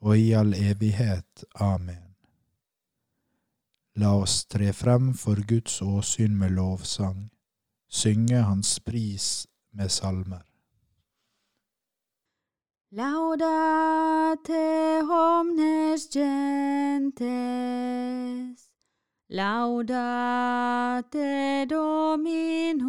og i all evighet. Amen. La oss tre frem for Guds åsyn med lovsang, synge Hans pris med salmer. Laudate omnes gentes, laudate Dominum,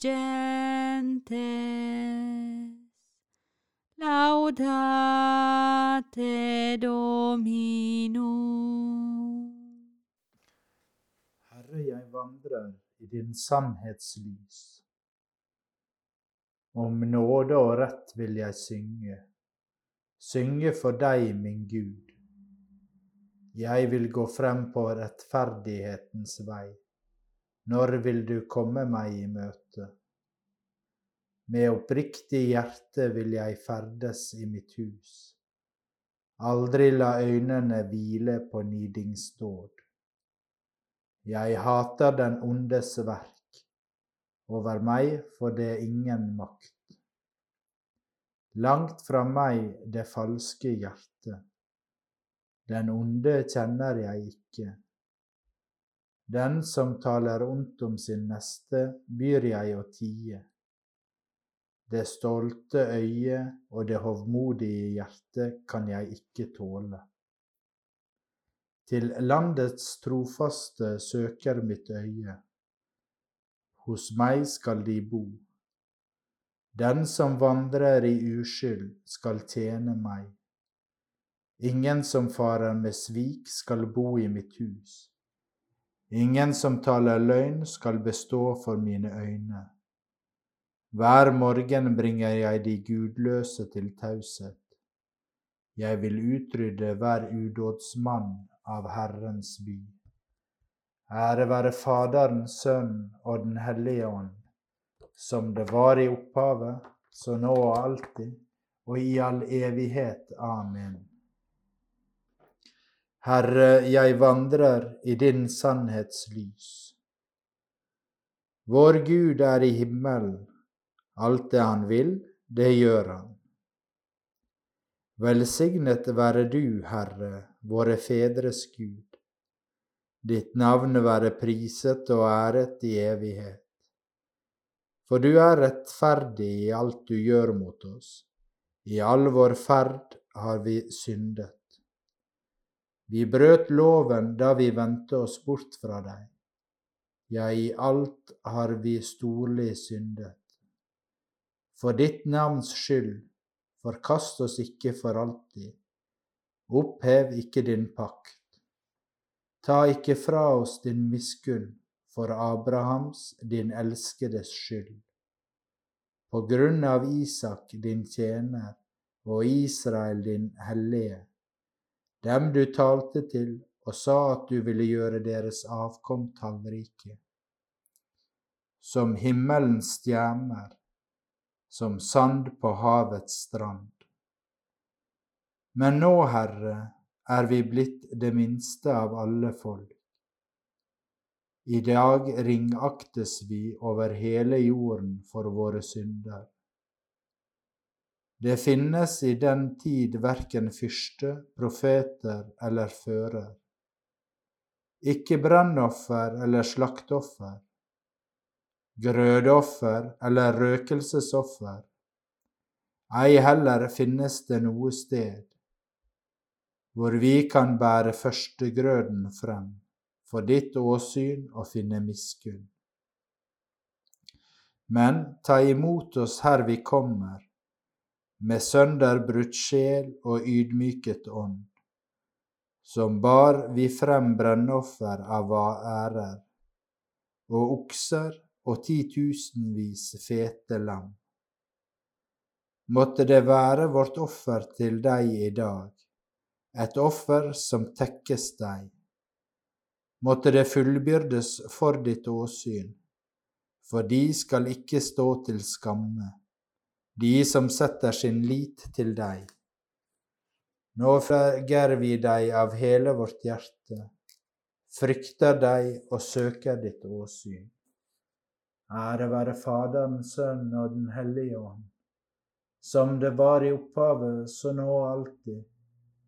gentes, laudate Dominum. Herre, jeg vandrer i din sannhetslys. Om nåde og rett vil jeg synge, synge for deg, min Gud. Jeg vil gå frem på rettferdighetens vei. Når vil du komme meg i møte? Med oppriktig hjerte vil jeg ferdes i mitt hus. Aldri la øynene hvile på nidingsdåd. Jeg hater den ondes verk, over meg får det ingen makt. Langt fra meg det falske hjertet, den onde kjenner jeg ikke. Den som taler ondt om sin neste, byr jeg å tie. Det stolte øyet og det hovmodige hjertet kan jeg ikke tåle. Til landets trofaste søker mitt øye. Hos meg skal de bo. Den som vandrer i uskyld, skal tjene meg. Ingen som farer med svik, skal bo i mitt hus. Ingen som taler løgn, skal bestå for mine øyne. Hver morgen bringer jeg de gudløse til taushet. Jeg vil utrydde hver udådsmann av Herrens by. Ære være Faderen, Sønnen og Den hellige ånd, som det var i opphavet, så nå og alltid, og i all evighet. Amen. Herre, jeg vandrer i din sannhetslys. Vår Gud er i himmelen, alt det han vil, det gjør han. Velsignet være du, Herre, våre fedres Gud. Ditt navn være priset og æret i evighet. For du er rettferdig i alt du gjør mot oss. I all vår ferd har vi syndet. Vi brøt loven da vi vendte oss bort fra deg. Ja, i alt har vi storlig syndet. For ditt navns skyld, forkast oss ikke for alltid. Opphev ikke din pakt. Ta ikke fra oss din miskunn for Abrahams, din elskedes skyld. På grunn av Isak, din tjener, og Israel, din hellige, dem du talte til og sa at du ville gjøre deres avkom tallrike. Som himmelens stjerner, som sand på havets strand. Men nå, Herre, er vi blitt det minste av alle folk. I dag ringaktes vi over hele jorden for våre synder. Det finnes i den tid verken fyrste, profeter eller fører, ikke brennoffer eller slakteoffer, grødeoffer eller røkelsesoffer, ei heller finnes det noe sted hvor vi kan bære førstegrøden frem for ditt åsyn og finne miskunn. Men ta imot oss her vi kommer, med sønderbrutt sjel og ydmyket ånd, som bar vi frem brennoffer av ærer, og okser og titusenvis fete lam. Måtte det være vårt offer til deg i dag, et offer som tekkes deg. Måtte det fullbyrdes for ditt åsyn, for de skal ikke stå til skamme, de som setter sin lit til deg. Nå følger vi deg av hele vårt hjerte, frykter deg og søker ditt åsyn. Ære være Faderen, Sønnen og Den hellige ånd, som det var i opphavet, så nå og alltid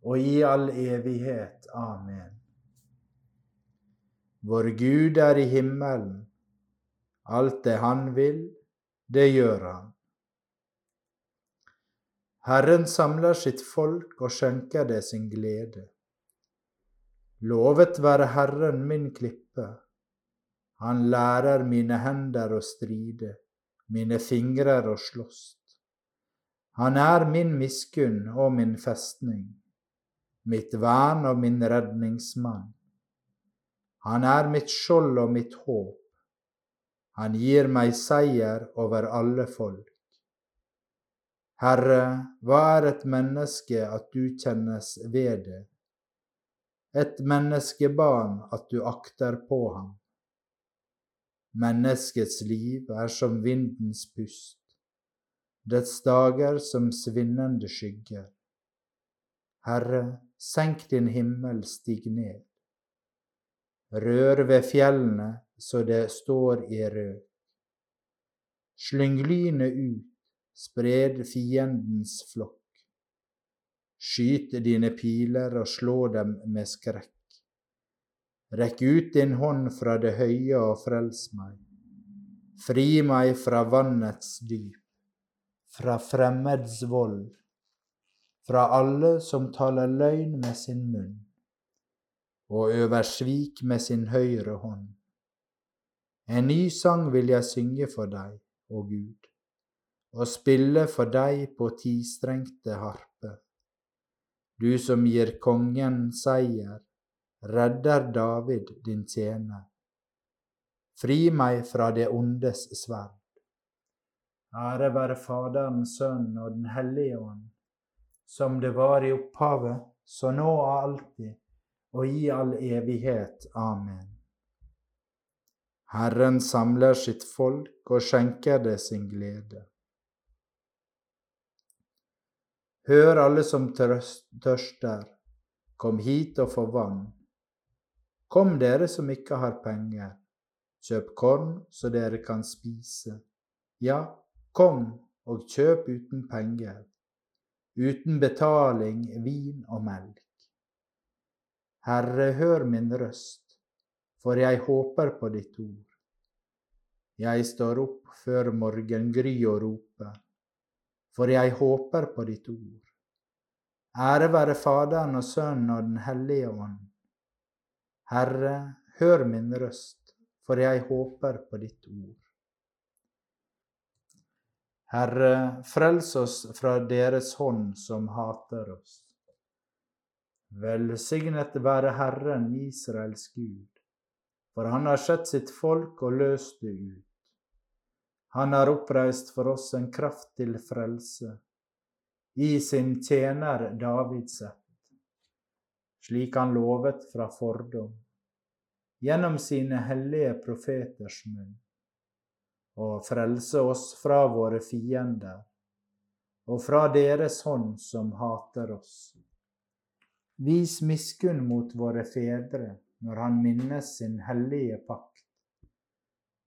og i all evighet. Amen. Vår Gud er i himmelen. Alt det Han vil, det gjør Han. Herren samler sitt folk og skjenker det sin glede. Lovet være Herren min klippe. Han lærer mine hender å stride, mine fingrer å slåss. Han er min miskunn og min festning mitt vern og min redningsmann. Han er mitt skjold og mitt håp. Han gir meg seier over alle folk. Herre, hva er et menneske at du kjennes ved det? Et menneskebarn at du akter på ham. Menneskets liv er som vindens pust, dets dager som svinnende skygger. Herre, senk din himmel, stig ned. Rør ved fjellene så det står i rød. Slyng lynet ut, spred fiendens flokk. Skyt dine piler og slå dem med skrekk. Rekk ut din hånd fra det høye og frels meg. Fri meg fra vannets dyp, fra fremmeds vold fra alle som taler løgn med sin munn, og øver svik med sin høyre hånd. En ny sang vil jeg synge for deg, å Gud, og spille for deg på tistrengte harpe. Du som gir kongen seier, redder David din tjener. Fri meg fra det ondes sverd. Ære være Faderen, Sønnen og Den hellige ånd som det var i opphavet, så nå og alltid, og i all evighet. Amen. Herren samler sitt folk og skjenker det sin glede. Hør alle som tørster, kom hit og få vann. Kom dere som ikke har penger, kjøp korn så dere kan spise. Ja, kom og kjøp uten penger uten betaling vin og melk. Herre, hør min røst, for jeg håper på ditt ord. Jeg står opp før morgengry og roper, for jeg håper på ditt ord. Ære være Faderen og Sønnen og Den hellige ånd. Herre, hør min røst, for jeg håper på ditt ord. Herre, frels oss fra deres hånd som hater oss. Velsignet være Herren Israels Gud, for han har sett sitt folk og løst det ut. Han har oppreist for oss en kraft til frelse i sin tjener Davids ett, slik han lovet fra fordom, gjennom sine hellige profeters munn, og frelse oss fra våre fiender og fra deres hånd som hater oss. Vis miskunn mot våre fedre når han minnes sin hellige pakt,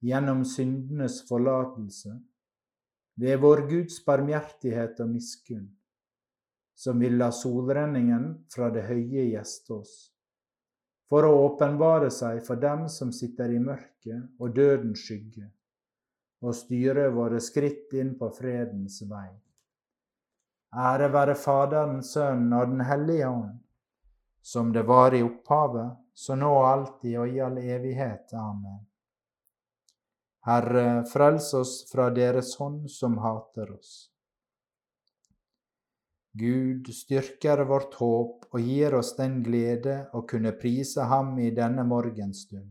gjennom syndenes forlatelse, ved vår Guds barmhjertighet og miskunn som vil la solrenningen fra det høye gjeste oss, for å åpenbare seg for dem som sitter i mørket og dødens skygge, og styre våre skritt inn på fredens vei. Ære være Faderen, Sønnen og Den hellige ånd, som det var i opphavet, så nå alltid og i all evighet. Amen. Herre, frels oss fra deres hånd som hater oss. Gud styrker vårt håp og gir oss den glede å kunne prise Ham i denne morgenstund.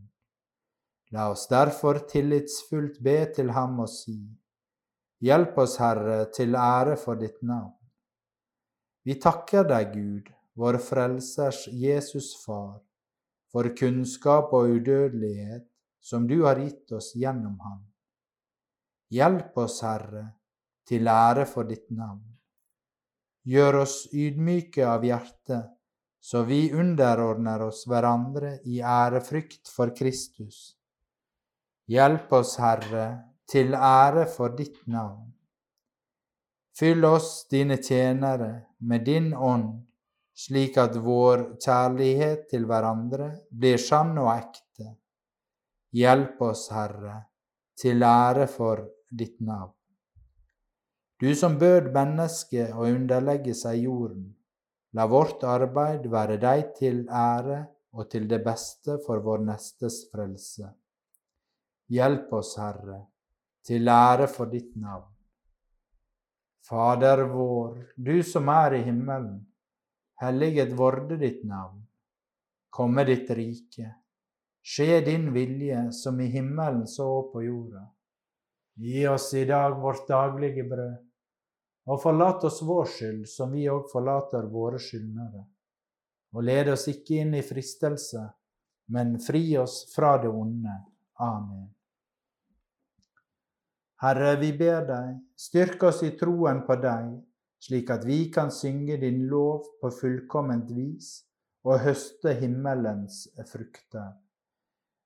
La oss derfor tillitsfullt be til Ham og si, Hjelp oss, Herre, til ære for ditt navn. Vi takker deg, Gud, vår Frelsers Jesus Far, for kunnskap og udødelighet som du har gitt oss gjennom Ham. Hjelp oss, Herre, til ære for ditt navn. Gjør oss ydmyke av hjerte, så vi underordner oss hverandre i ærefrykt for Kristus. Hjelp oss, Herre, til ære for ditt navn. Fyll oss, dine tjenere, med din ånd, slik at vår kjærlighet til hverandre blir sann og ekte. Hjelp oss, Herre, til ære for ditt navn. Du som bød mennesket å underlegge seg jorden, la vårt arbeid være deg til ære og til det beste for vår nestes frelse. Hjelp oss, Herre, til ære for ditt navn. Fader vår, du som er i himmelen. Helliget vorde ditt navn. Komme ditt rike. Skje din vilje som i himmelen så på jorda. Gi oss i dag vårt daglige brød og forlat oss vår skyld, som vi òg forlater våre skyldnere. Og led oss ikke inn i fristelse, men fri oss fra det onde. Amen. Herre, vi ber deg, styrk oss i troen på deg, slik at vi kan synge din lov på fullkomment vis og høste himmelens frukter.